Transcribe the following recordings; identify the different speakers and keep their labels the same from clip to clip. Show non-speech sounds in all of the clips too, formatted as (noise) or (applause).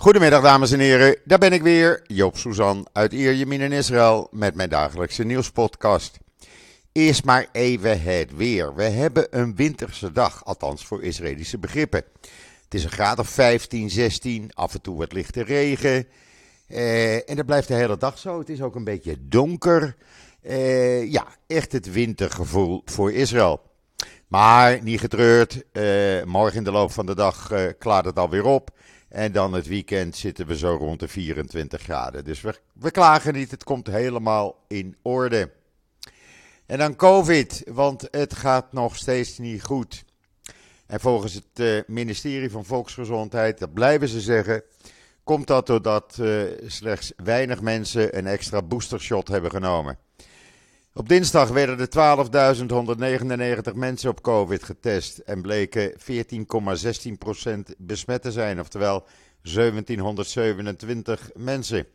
Speaker 1: Goedemiddag dames en heren, daar ben ik weer, Joop Suzan uit Ierjemien in Israël met mijn dagelijkse nieuwspodcast. Eerst maar even het weer. We hebben een winterse dag, althans voor Israëlische begrippen. Het is een graad of 15, 16, af en toe wat lichte regen. Eh, en dat blijft de hele dag zo. Het is ook een beetje donker. Eh, ja, echt het wintergevoel voor Israël. Maar niet getreurd, eh, morgen in de loop van de dag eh, klaart het alweer op. En dan het weekend zitten we zo rond de 24 graden. Dus we, klagen niet, het komt helemaal in orde. En dan COVID, want het gaat nog steeds niet goed. En volgens het eh, ministerie van Volksgezondheid, dat blijven ze zeggen, komt dat doordat uh, slechts weinig mensen een extra boostershot hebben genomen. Op dinsdag werden er 12.199 mensen op COVID getest en bleken 14,16% besmet te zijn, oftewel 1727 mensen.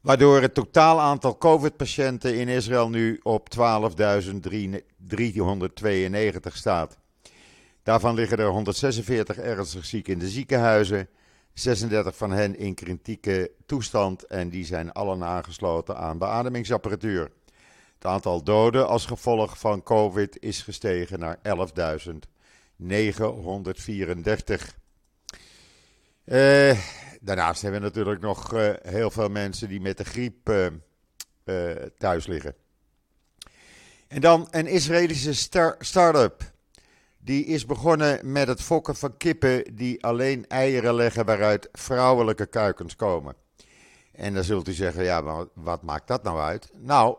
Speaker 1: Waardoor het totaal aantal COVID-patiënten in Israël nu op 12.392 staat. Daarvan liggen er 146 ernstig ziek in de ziekenhuizen, 36 van hen in kritieke toestand en die zijn allen aangesloten aan beademingsapparatuur. Het aantal doden als gevolg van COVID is gestegen naar 11.934. Uh, daarnaast hebben we natuurlijk nog uh, heel veel mensen die met de griep uh, thuis liggen. En dan een Israëlische star start-up. Die is begonnen met het fokken van kippen die alleen eieren leggen waaruit vrouwelijke kuikens komen. En dan zult u zeggen, ja, maar wat maakt dat nou uit? Nou,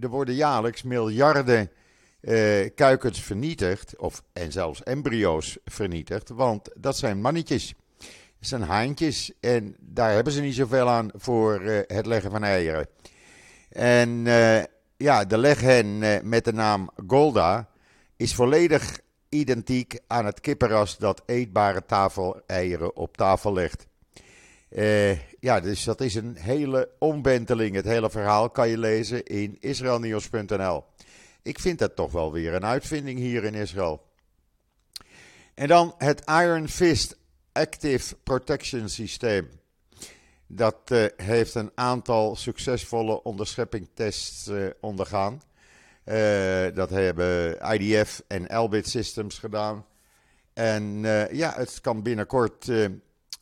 Speaker 1: er worden jaarlijks miljarden uh, kuikens vernietigd, of, en zelfs embryo's vernietigd, want dat zijn mannetjes. Dat zijn haantjes en daar hebben ze niet zoveel aan voor uh, het leggen van eieren. En uh, ja, de leghen met de naam Golda is volledig identiek aan het kippenras dat eetbare tafeleieren op tafel legt. Ja, dus dat is een hele omwenteling. Het hele verhaal kan je lezen in israelnieuws.nl. Ik vind dat toch wel weer een uitvinding hier in Israël. En dan het Iron Fist Active Protection Systeem. Dat uh, heeft een aantal succesvolle onderscheppingtests uh, ondergaan. dat hebben IDF en Elbit Systems gedaan. En ja, het kan binnenkort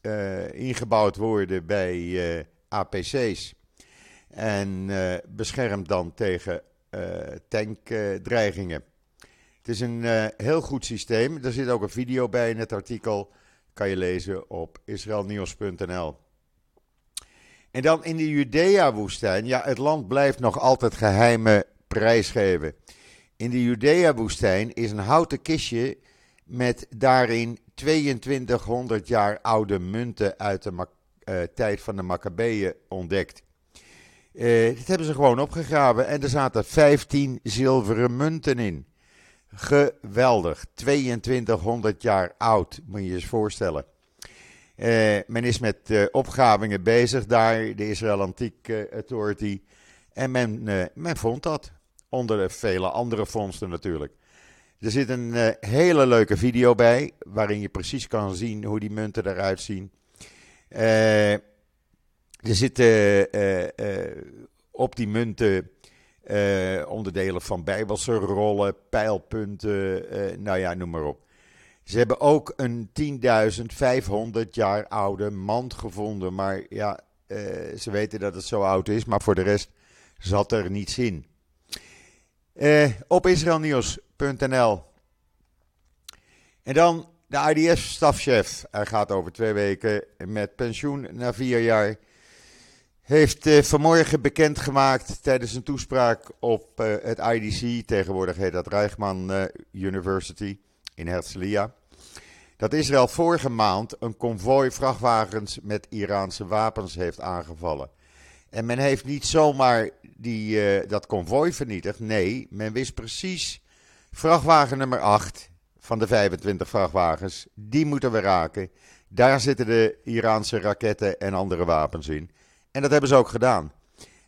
Speaker 1: uh, ingebouwd worden bij uh, APC's. En uh, beschermt dan tegen tankdreigingen. het is een heel goed systeem. Er zit ook een video bij in het artikel. Kan je lezen op israelnieuws.nl. En dan in de Judea-woestijn. Ja, het land blijft nog altijd geheime prijsgeven. In de Judea-woestijn is een houten kistje met daarin 2200 jaar oude munten uit de uh, tijd van de Maccabeeën ontdekt. Uh, dit hebben ze gewoon opgegraven en er zaten 15 zilveren munten in. Geweldig, 2200 jaar oud, moet je je eens voorstellen. Uh, men is met opgravingen bezig daar, de Israel Antique Authority. En men, men vond dat, onder de vele andere vondsten natuurlijk. Er zit een uh, hele leuke video bij, waarin je precies kan zien hoe die munten eruit zien. Uh, er zitten uh, op die munten onderdelen van bijbelse rollen, pijlpunten, nou ja, noem maar op. Ze hebben ook een 10.500 jaar oude mand gevonden, maar ja, ze weten dat het zo oud is, maar voor de rest zat er niets in. op Israël Nieuws En dan de IDF-stafchef. Hij gaat over twee weken met pensioen na vier jaar. Heeft uh, vanmorgen bekendgemaakt tijdens een toespraak op uh, het IDC, tegenwoordig heet dat Reichman uh, University in Herzliya, dat Israël vorige maand een konvooi vrachtwagens met Iraanse wapens heeft aangevallen. En men heeft niet zomaar die, dat konvooi vernietigd. Nee, men wist precies Vrachtwagen nummer 8 van de 25 vrachtwagens, die moeten we raken. Daar zitten de Iraanse raketten en andere wapens in. En dat hebben ze ook gedaan.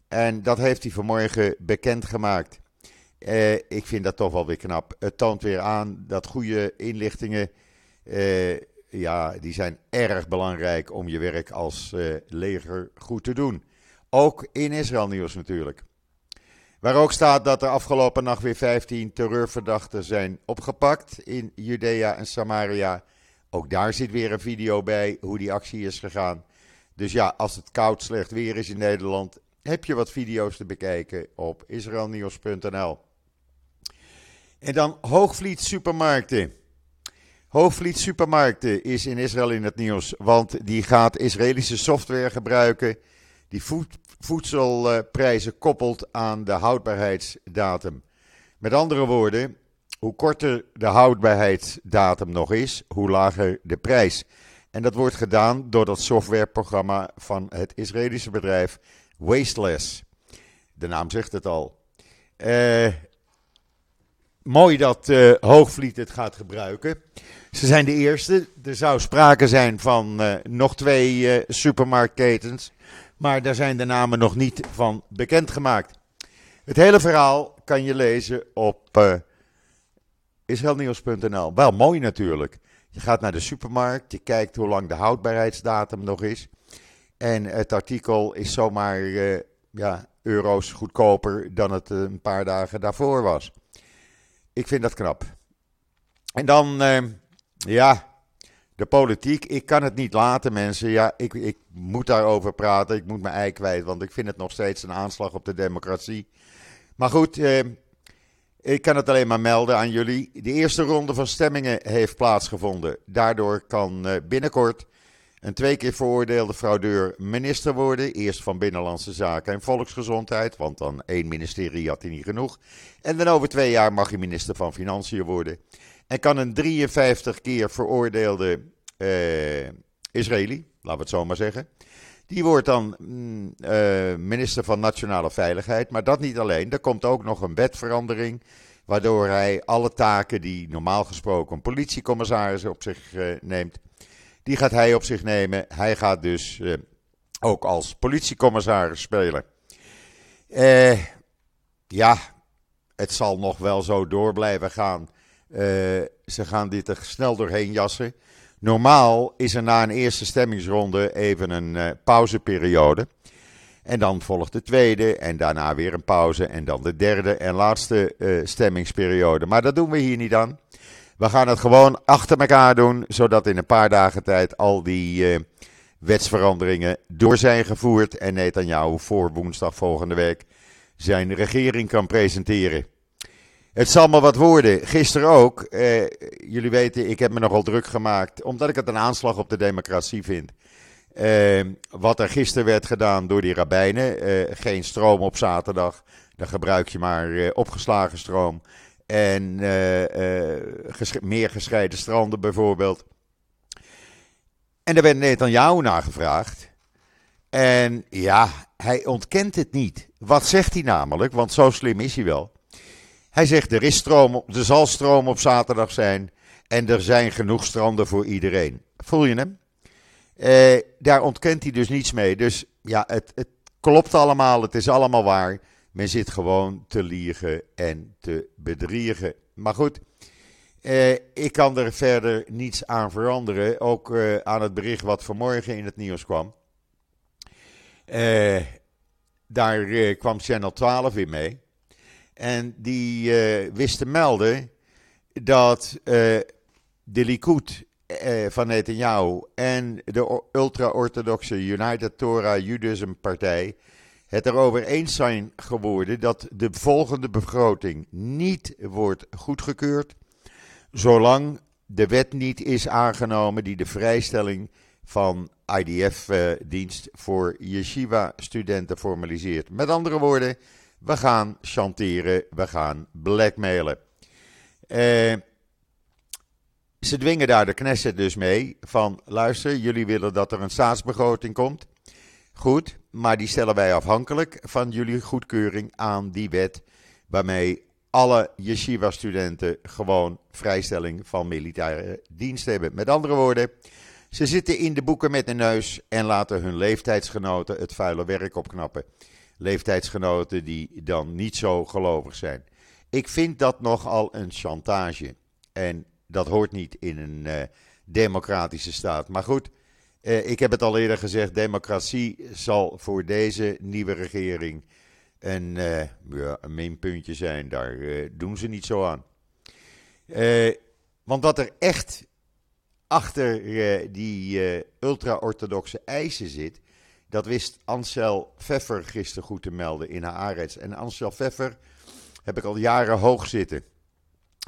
Speaker 1: En dat heeft hij vanmorgen bekendgemaakt. Eh, ik vind dat toch wel weer knap. Het toont weer aan dat goede inlichtingen eh, ja, die zijn erg belangrijk om je werk als uh, leger goed te doen. Ook in Israël nieuws natuurlijk. Waar ook staat dat er afgelopen nacht weer 15 terreurverdachten zijn opgepakt in Judea en Samaria. Ook daar zit weer een video bij hoe die actie is gegaan. Dus ja, als het koud slecht weer is in Nederland, heb je wat video's te bekijken op israelnieuws.nl. En dan Hoogvliet Supermarkten. Hoogvliet Supermarkten is in Israël in het nieuws, want die gaat Israëlische software gebruiken die voedselprijzen koppelt aan de houdbaarheidsdatum. Met andere woorden, hoe korter de houdbaarheidsdatum nog is, hoe lager de prijs. En dat wordt gedaan door dat softwareprogramma van het Israëlische bedrijf Wasteless. De naam zegt het al. Uh, mooi dat uh, Hoogvliet het gaat gebruiken. Ze zijn de eerste. Er zou sprake zijn van uh, nog twee uh, supermarktketens. Maar daar zijn de namen nog niet van bekendgemaakt. Het hele verhaal kan je lezen op uh. Wel mooi natuurlijk. Je gaat naar de supermarkt, je kijkt hoe lang de houdbaarheidsdatum nog is. En het artikel is zomaar ja, euro's goedkoper dan het een paar dagen daarvoor was. Ik vind dat knap. En dan, ja, de politiek. Ik kan het niet laten, mensen. Ja, ik, ik moet daarover praten. Ik moet mijn ei kwijt, want ik vind het nog steeds een aanslag op de democratie. Maar goed, uh, ik kan het alleen maar melden aan jullie. De eerste ronde van stemmingen heeft plaatsgevonden. Daardoor kan uh, binnenkort een twee keer veroordeelde fraudeur minister worden. Eerst van Binnenlandse Zaken en Volksgezondheid, want dan één ministerie had hij niet genoeg. En dan over twee jaar mag hij minister van Financiën worden. En kan een 53 keer veroordeelde uh, Israëli, laten we het zo maar zeggen. Die wordt dan mm, uh, minister van Nationale Veiligheid. Maar dat niet alleen. Er komt ook nog een wetverandering. Waardoor hij alle taken die normaal gesproken een politiecommissaris op zich uh, neemt die gaat hij op zich nemen. Hij gaat dus ook als politiecommissaris spelen. Ja, het zal nog wel zo door blijven gaan. Uh, ze gaan dit er snel doorheen jassen. Normaal is er na een eerste stemmingsronde even een pauzeperiode. En dan volgt de tweede en daarna weer een pauze en dan de derde en laatste stemmingsperiode. Maar dat doen we hier niet aan. We gaan het gewoon achter elkaar doen, zodat in een paar dagen tijd al die wetsveranderingen door zijn gevoerd en Netanyahu voor woensdag volgende week zijn regering kan presenteren. Het zal maar wat worden. Gisteren ook. Eh, jullie weten, ik heb me nogal druk gemaakt, omdat ik het een aanslag op de democratie vind. Eh, wat er gisteren werd gedaan door die rabbijnen. Eh, geen stroom op zaterdag. Dan gebruik je maar eh, opgeslagen stroom. En uh, ges meer gescheiden stranden bijvoorbeeld. En daar werd Netanyahu naar gevraagd. En ja, hij ontkent het niet. Wat zegt hij namelijk? Want zo slim is hij wel. Hij zegt er is stroom, er zal stroom op zaterdag zijn. En er zijn genoeg stranden voor iedereen. Voel je hem? Uh, daar ontkent hij dus niets mee. Dus ja, het, het klopt allemaal. Het is allemaal waar. Men zit gewoon te liegen en te bedriegen. Maar goed, eh, ik kan er verder niets aan veranderen. Ook eh, aan het bericht wat vanmorgen in het nieuws kwam. Eh, daar eh, kwam Channel 12 weer mee. En die eh, wist te melden dat eh, de Likud van Netanyahu en de ultra-orthodoxe United Torah Judaism partij het erover eens zijn geworden dat de volgende begroting niet wordt goedgekeurd, zolang de wet niet is aangenomen die de vrijstelling van IDF-dienst voor yeshiva-studenten formaliseert. Met andere woorden, we gaan chanteren, we gaan blackmailen. Eh, ze dwingen daar de Knesset dus mee van, luister, jullie willen dat er een staatsbegroting komt. Goed, maar die stellen wij afhankelijk van jullie goedkeuring aan die wet. Waarmee alle yeshiva-studenten gewoon vrijstelling van militaire dienst hebben. Met andere woorden, ze zitten in de boeken met de neus en laten hun leeftijdsgenoten het vuile werk opknappen. Leeftijdsgenoten die dan niet zo gelovig zijn. Ik vind dat nogal een chantage. En dat hoort niet in een uh, democratische staat. Maar goed, eh, ik heb het al eerder gezegd: democratie zal voor deze nieuwe regering een, ja, een minpuntje zijn. Daar doen ze niet zo aan. want wat er echt achter die ultra-orthodoxe eisen zit, dat wist Ansel Pfeffer gisteren goed te melden in Haaretz. En Ansel Pfeffer heb ik al jaren hoog zitten.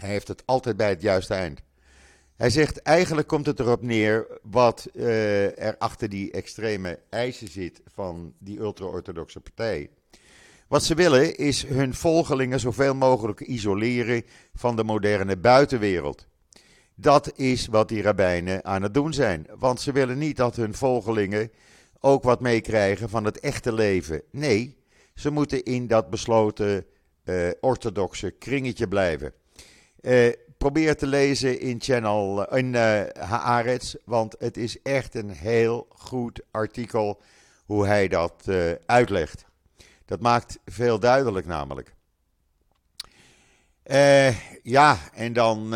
Speaker 1: Hij heeft het altijd bij het juiste eind. Hij zegt eigenlijk komt het erop neer wat uh, er achter die extreme eisen zit van die ultra-orthodoxe partij. Wat ze willen is hun volgelingen zoveel mogelijk isoleren van de moderne buitenwereld. Dat is wat die rabbijnen aan het doen zijn. Want ze willen niet dat hun volgelingen ook wat meekrijgen van het echte leven. Nee, ze moeten in dat besloten uh, orthodoxe kringetje blijven. Uh, probeer te lezen in, channel, in uh, Haaretz, want het is echt een heel goed artikel hoe hij dat uitlegt. Dat maakt veel duidelijk namelijk. ja, en dan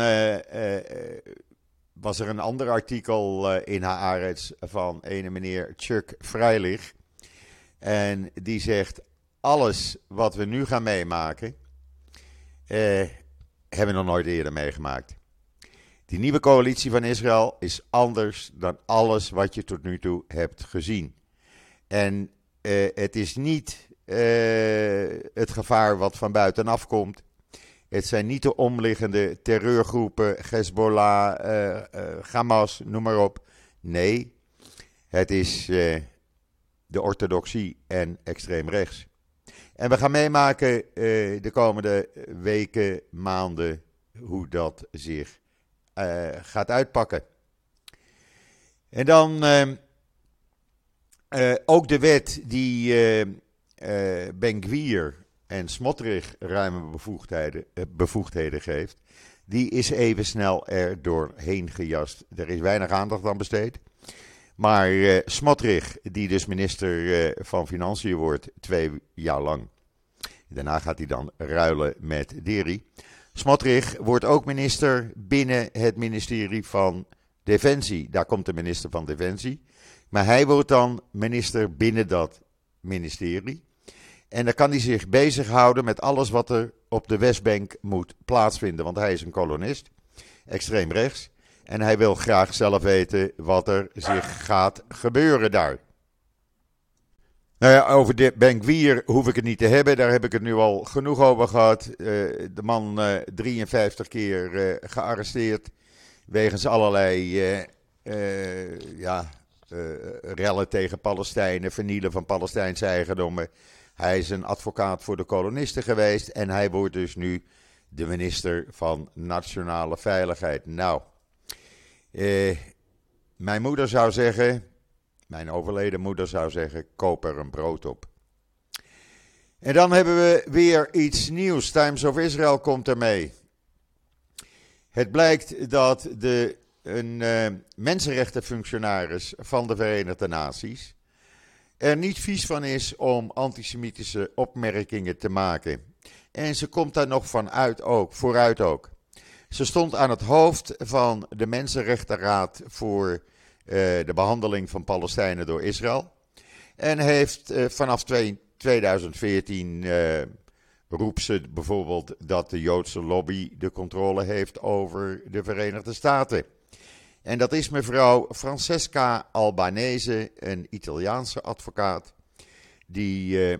Speaker 1: was er een ander artikel in Haaretz van een meneer Chuck Freilich. En die zegt, alles wat we nu gaan meemaken, eh, hebben we nog nooit eerder meegemaakt. Die nieuwe coalitie van Israël is anders dan alles wat je tot nu toe hebt gezien. En eh, het is niet eh, het gevaar wat van buitenaf komt. Het zijn niet de omliggende terreurgroepen, Hezbollah, uh, Hamas, noem maar op. Nee, het is de orthodoxie en extreem rechts. En we gaan meemaken de komende weken, maanden, hoe dat zich gaat uitpakken. En dan ook de wet die Ben Gwier en Smotrich ruime bevoegdheden, bevoegdheden geeft, die is even snel er doorheen gejast. Er is weinig aandacht aan besteed. Maar uh, die dus minister uh, van Financiën wordt, twee jaar lang. Daarna gaat hij dan ruilen met Deri. Smotrich wordt ook minister binnen het ministerie van Defensie. Daar komt de minister van Defensie. Maar hij wordt dan minister binnen dat ministerie. En dan kan hij zich bezighouden met alles wat er op de Westbank moet plaatsvinden. Want hij is een kolonist, extreem rechts. En hij wil graag zelf weten wat er zich gaat gebeuren daar. Nou ja, over de Benkwier hoef ik het niet te hebben. Daar heb ik het nu al genoeg over gehad. Uh, de man uh, 53 keer uh, gearresteerd. Wegens allerlei ja, rellen tegen Palestijnen, vernielen van Palestijnse eigendommen. Hij is een advocaat voor de kolonisten geweest. En hij wordt dus nu de minister van Nationale Veiligheid. Nou, eh, mijn moeder zou zeggen, mijn overleden moeder zou zeggen, koop er een brood op. En dan hebben we weer iets nieuws. Times of Israel komt ermee. Het blijkt dat de, een uh, mensenrechtenfunctionaris van de Verenigde Naties er niet vies van is om antisemitische opmerkingen te maken. En ze komt daar nog van uit ook, vooruit ook. Ze stond aan het hoofd van de Mensenrechtenraad voor uh, de behandeling van Palestijnen door Israël. En heeft uh, vanaf 2014 uh, roept ze bijvoorbeeld dat de Joodse lobby de controle heeft over de Verenigde Staten. En dat is mevrouw Francesca Albanese, een Italiaanse advocaat, die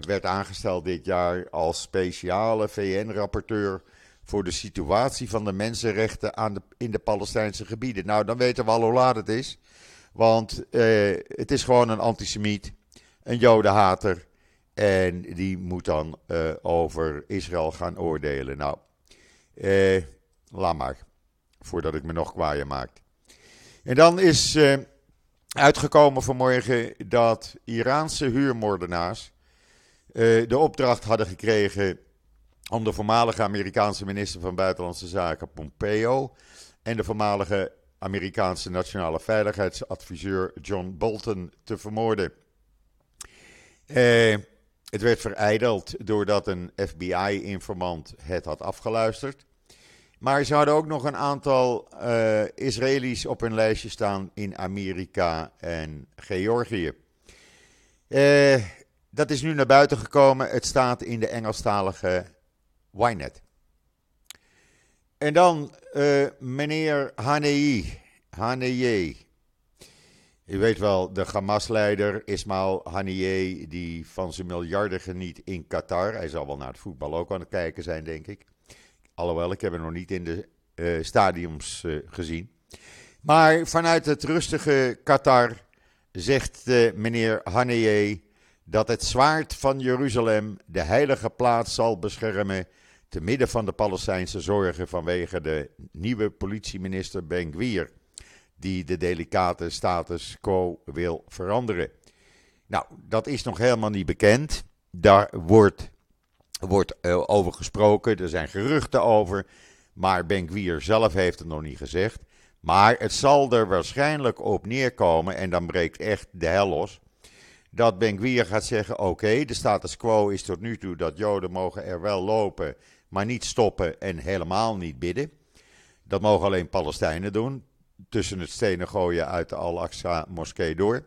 Speaker 1: werd aangesteld dit jaar als speciale VN-rapporteur voor de situatie van de mensenrechten aan de, in de Palestijnse gebieden. Nou, dan weten we al hoe laat het is. Want uh, het is gewoon een antisemiet, een jodenhater. En die moet dan over Israël gaan oordelen. Nou, laat maar. Voordat ik me nog kwaaier maak. En dan is uitgekomen vanmorgen dat Iraanse huurmoordenaars de opdracht hadden gekregen om de voormalige Amerikaanse minister van Buitenlandse Zaken Pompeo en de voormalige Amerikaanse nationale veiligheidsadviseur John Bolton te vermoorden. Eh, het werd vereideld doordat een FBI-informant het had afgeluisterd. Maar ze hadden ook nog een aantal uh, Israëli's op hun lijstje staan in Amerika en Georgië. Uh, dat is nu naar buiten gekomen. Het staat in de Engelstalige Ynet. En dan uh, meneer Hanei. Hanei. U weet wel, de Hamas-leider Ismail Haniyeh, die van zijn miljarden geniet in Qatar. Hij zal wel naar het voetbal ook aan het kijken zijn, denk ik. Alhoewel, ik heb hem nog niet in de uh, stadiums uh, gezien. Maar vanuit het rustige Qatar zegt uh, meneer Haniyeh dat het zwaard van Jeruzalem de heilige plaats zal beschermen te midden van de Palestijnse zorgen vanwege de nieuwe politieminister Ben Gvir die de delicate status quo wil veranderen. Nou, dat is nog helemaal niet bekend. Daar wordt, wordt uh, over gesproken, er zijn geruchten over, maar Ben Gwier zelf heeft het nog niet gezegd. Maar het zal er waarschijnlijk op neerkomen, en dan breekt echt de hel los, dat Ben Gwier gaat zeggen, oké, de status quo is tot nu toe dat Joden mogen er wel lopen, maar niet stoppen en helemaal niet bidden. Dat mogen alleen Palestijnen doen tussen het stenen gooien uit de Al-Aqsa-moskee door.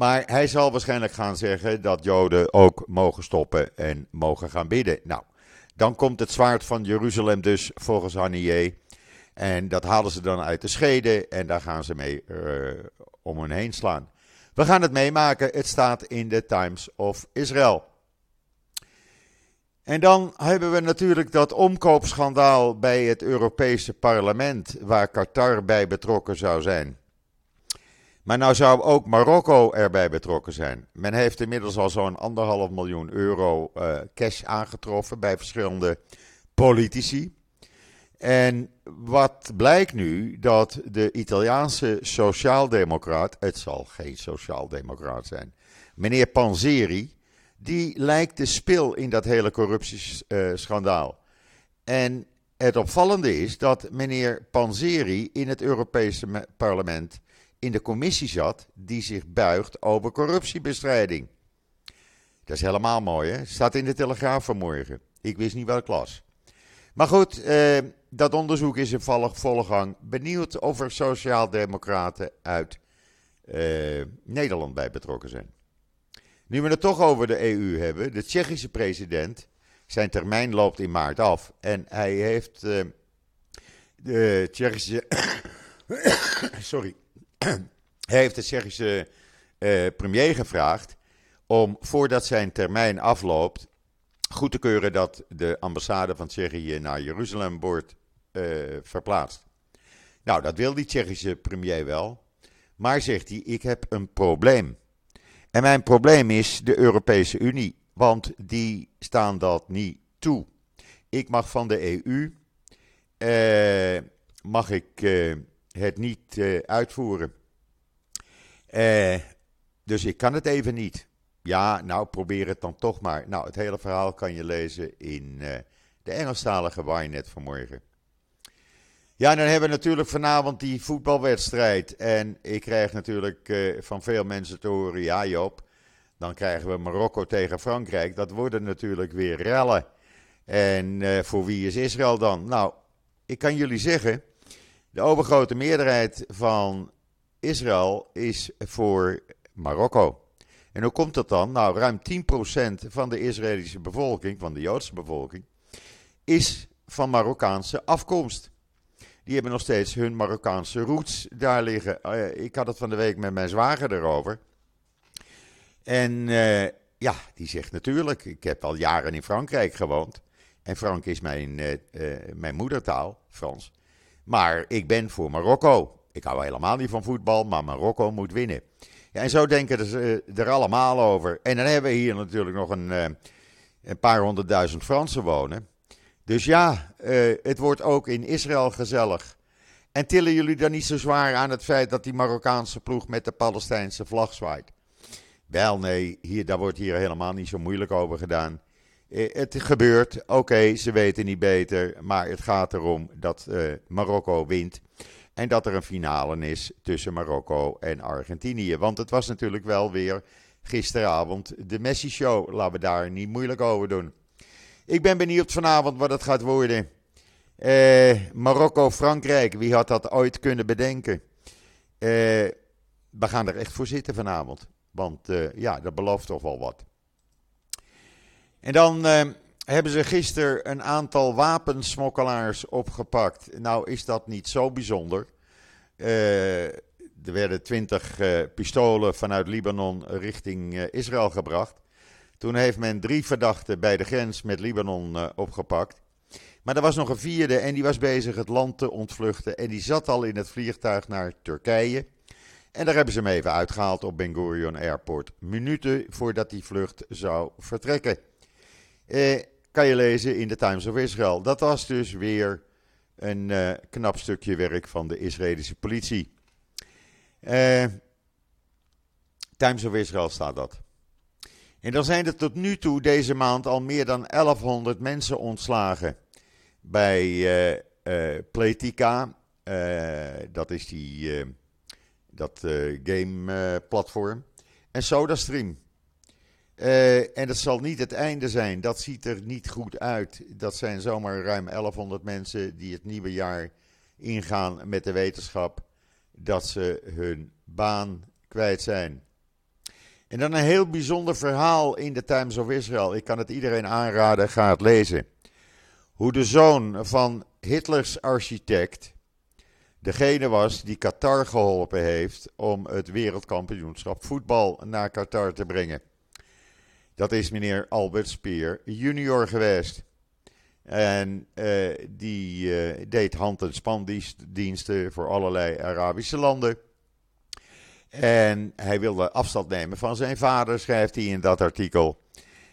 Speaker 1: Maar hij zal waarschijnlijk gaan zeggen dat Joden ook mogen stoppen en mogen gaan bidden. Nou, dan komt het zwaard van Jeruzalem dus volgens Haniyeh. En dat halen ze dan uit de schede en daar gaan ze mee uh, om hen heen slaan. We gaan het meemaken. Het staat in de Times of Israel. En dan hebben we natuurlijk dat omkoopschandaal bij het Europese parlement, waar Qatar bij betrokken zou zijn. Maar nou zou ook Marokko erbij betrokken zijn. Men heeft inmiddels al zo'n anderhalf miljoen euro uh, cash aangetroffen bij verschillende politici. En wat blijkt nu? Dat de Italiaanse sociaaldemocraat, het zal geen sociaaldemocraat zijn, meneer Panzeri, die lijkt de spil in dat hele corruptieschandaal. En het opvallende is dat meneer Panzeri in het Europese parlement in de commissie zat die zich buigt over corruptiebestrijding. Dat is helemaal mooi, hè? Staat in de Telegraaf vanmorgen. Ik wist niet welk klas. Maar goed, eh, dat onderzoek is in volle gang. Benieuwd of er sociaaldemocraten uit eh, Nederland bij betrokken zijn. Nu we het toch over de EU hebben, de Tsjechische president, zijn termijn loopt in maart af. En hij heeft uh, de Tsjechische. (coughs) sorry. Heeft de Tsjechische uh, premier gevraagd om voordat zijn termijn afloopt goed te keuren dat de ambassade van Tsjechië naar Jeruzalem wordt uh, verplaatst. Nou, dat wil die Tsjechische premier wel. Maar zegt hij: Ik heb een probleem. En mijn probleem is de Europese Unie, want die staan dat niet toe. Ik mag van de EU, eh, mag ik eh, het niet eh, uitvoeren. Eh, dus ik kan het even niet. Ja, nou probeer het dan toch maar. Nou, het hele verhaal kan je lezen in eh, de Engelstalige Wynet vanmorgen. Ja, dan hebben we natuurlijk vanavond die voetbalwedstrijd. En ik krijg natuurlijk uh, van veel mensen te horen, ja Job, dan krijgen we Marokko tegen Frankrijk. Dat worden natuurlijk weer rellen. En uh, voor wie is Israël dan? Nou, ik kan jullie zeggen, de overgrote meerderheid van Israël is voor Marokko. En hoe komt dat dan? Nou, ruim 10% van de Israëlische bevolking, van de Joodse bevolking, is van Marokkaanse afkomst die hebben nog steeds hun Marokkaanse roots daar liggen. Uh, ik had het van de week met mijn zwager erover. En uh, ja, die zegt natuurlijk, ik heb al jaren in Frankrijk gewoond. En Frank is mijn, uh, mijn moedertaal, Frans. Maar ik ben voor Marokko. Ik hou helemaal niet van voetbal, maar Marokko moet winnen. Ja, en zo denken ze er allemaal over. En dan hebben we hier natuurlijk nog een, een paar honderdduizend Fransen wonen. Dus ja, uh, het wordt ook in Israël gezellig. En tillen jullie dan niet zo zwaar aan het feit dat die Marokkaanse ploeg met de Palestijnse vlag zwaait? Wel nee, hier, daar wordt hier helemaal niet zo moeilijk over gedaan. Uh, het gebeurt, oké, ze weten niet beter, maar het gaat erom dat uh, Marokko wint. En dat er een finale is tussen Marokko en Argentinië. Want het was natuurlijk wel weer gisteravond de Messi-show. Laten we daar niet moeilijk over doen. Ik ben benieuwd vanavond wat het gaat worden. Eh, Marokko, Frankrijk, wie had dat ooit kunnen bedenken? Eh, we gaan er echt voor zitten vanavond. Want eh, ja, dat belooft toch wel wat. En dan eh, hebben ze gisteren een aantal wapensmokkelaars opgepakt. Nou is dat niet zo bijzonder. Eh, er werden twintig pistolen vanuit Libanon richting Israël gebracht. Toen heeft men drie verdachten bij de grens met Libanon opgepakt. Maar er was nog een vierde en die was bezig het land te ontvluchten. En die zat al in het vliegtuig naar Turkije. En daar hebben ze hem even uitgehaald op Ben Gurion Airport. Minuten voordat die vlucht zou vertrekken. Eh, kan je lezen in de Times of Israel. Dat was dus weer een eh, knap stukje werk van de Israëlische politie. Eh, Times of Israel staat dat. En dan zijn er tot nu toe deze maand al meer dan 1100 mensen ontslagen bij uh, dat is die, dat game platform. En SodaStream. En dat zal niet het einde zijn. Dat ziet er niet goed uit. Dat zijn zomaar ruim 1100 mensen die het nieuwe jaar ingaan met de wetenschap dat ze hun baan kwijt zijn. En dan een heel bijzonder verhaal in de Times of Israel. Ik kan het iedereen aanraden, ga het lezen hoe de zoon van Hitlers architect degene was die Qatar geholpen heeft om het wereldkampioenschap voetbal naar Qatar te brengen. Dat is meneer Albert Speer junior geweest. En uh, die uh, deed hand- en spandiensten voor allerlei Arabische landen. En hij wilde afstand nemen van zijn vader, schrijft hij in dat artikel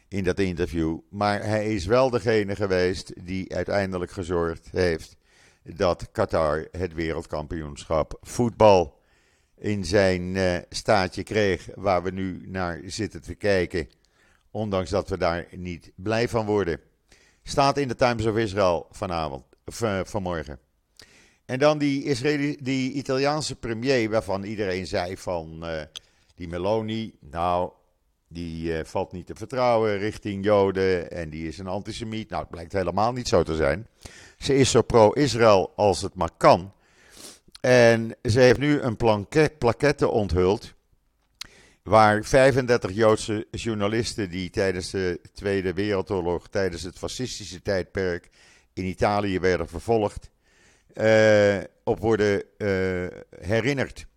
Speaker 1: in dat interview. Maar hij is wel degene geweest die uiteindelijk gezorgd heeft dat Qatar het wereldkampioenschap voetbal in zijn uh, staatje kreeg, waar we nu naar zitten te kijken. Ondanks dat we daar niet blij van worden. Staat in de Times of Israel vanavond, vanmorgen. En dan die, Israëli die Italiaanse premier, waarvan iedereen zei van uh, die Meloni, nou, die uh, valt niet te vertrouwen richting Joden en die is een antisemiet. Nou, het blijkt helemaal niet zo te zijn. Ze is zo pro-Israël als het maar kan. En ze heeft nu een plaquette onthuld. Waar 35 Joodse journalisten die tijdens de Tweede Wereldoorlog, tijdens het fascistische tijdperk in Italië werden vervolgd, uh, op worden uh, herinnerd.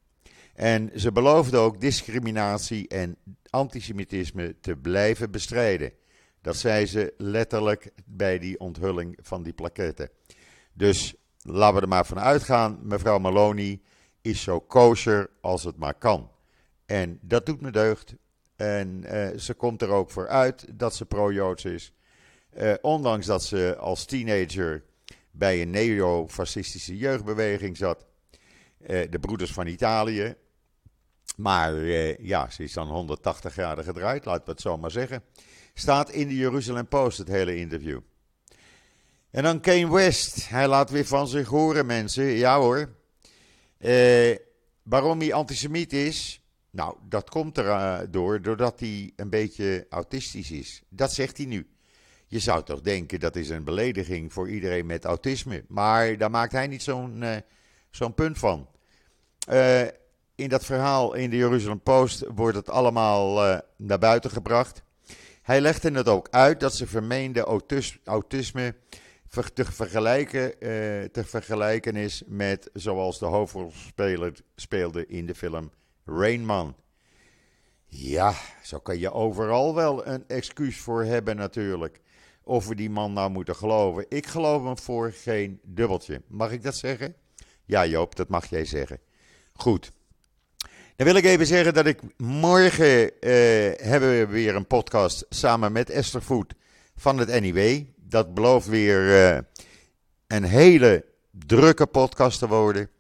Speaker 1: En ze beloofde ook discriminatie en antisemitisme te blijven bestrijden. Dat zei ze letterlijk bij die onthulling van die plaketten. Dus laten we er maar van uitgaan, mevrouw Maloney is zo kosher als het maar kan. En dat doet me deugd. En uh, ze komt er ook voor uit dat ze pro-Joods is. Uh, ondanks dat ze als teenager bij een neo-fascistische jeugdbeweging zat. Uh, de Broeders van Italië, maar eh, ja, ze is dan 180 graden gedraaid, laten we het zo maar zeggen. Staat in de Jeruzalem Post het hele interview. En dan Kane West. Hij laat weer van zich horen, mensen. Ja hoor. Eh, waarom hij antisemiet is? Nou, dat komt erdoor uh, doordat hij een beetje autistisch is. Dat zegt hij nu. Je zou toch denken dat is een belediging voor iedereen met autisme. Maar daar maakt hij niet zo'n uh, zo'n punt van. Uh, in dat verhaal in de Jeruzalem Post wordt het allemaal uh, naar buiten gebracht. Hij legde het ook uit dat ze vermeende autis autisme ver vergelijken, te vergelijken is met zoals de hoofdrolspeler speelde in de film Rain Man. Ja, zo kan je overal wel een excuus voor hebben natuurlijk. Of we die man nou moeten geloven. Ik geloof hem voor geen dubbeltje. Mag ik dat zeggen? Ja Joop, dat mag jij zeggen. Goed. Dan wil ik even zeggen dat ik morgen uh, hebben we weer een podcast samen met Esther Voet van het NIW. Dat belooft weer uh, een hele drukke podcast te worden.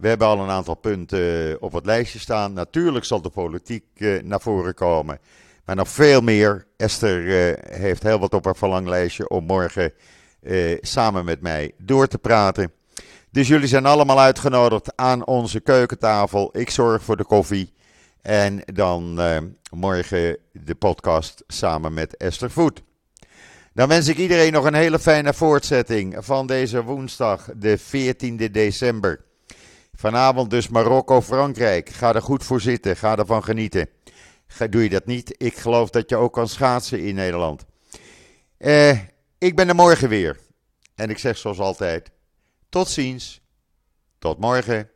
Speaker 1: We hebben al een aantal punten op het lijstje staan. Natuurlijk zal de politiek uh, naar voren komen. Maar nog veel meer. Esther heeft heel wat op haar verlanglijstje om morgen samen met mij door te praten. Dus jullie zijn allemaal uitgenodigd aan onze keukentafel. Ik zorg voor de koffie. En dan morgen de podcast samen met Esther Voet. Dan wens ik iedereen nog een hele fijne voortzetting van deze woensdag, de 14e december. Vanavond dus Marokko-Frankrijk. Ga er goed voor zitten, ga ervan genieten. Doe je dat niet? Ik geloof dat je ook kan schaatsen in Nederland. Eh, ik ben er morgen weer. En ik zeg zoals altijd: tot ziens. Tot morgen.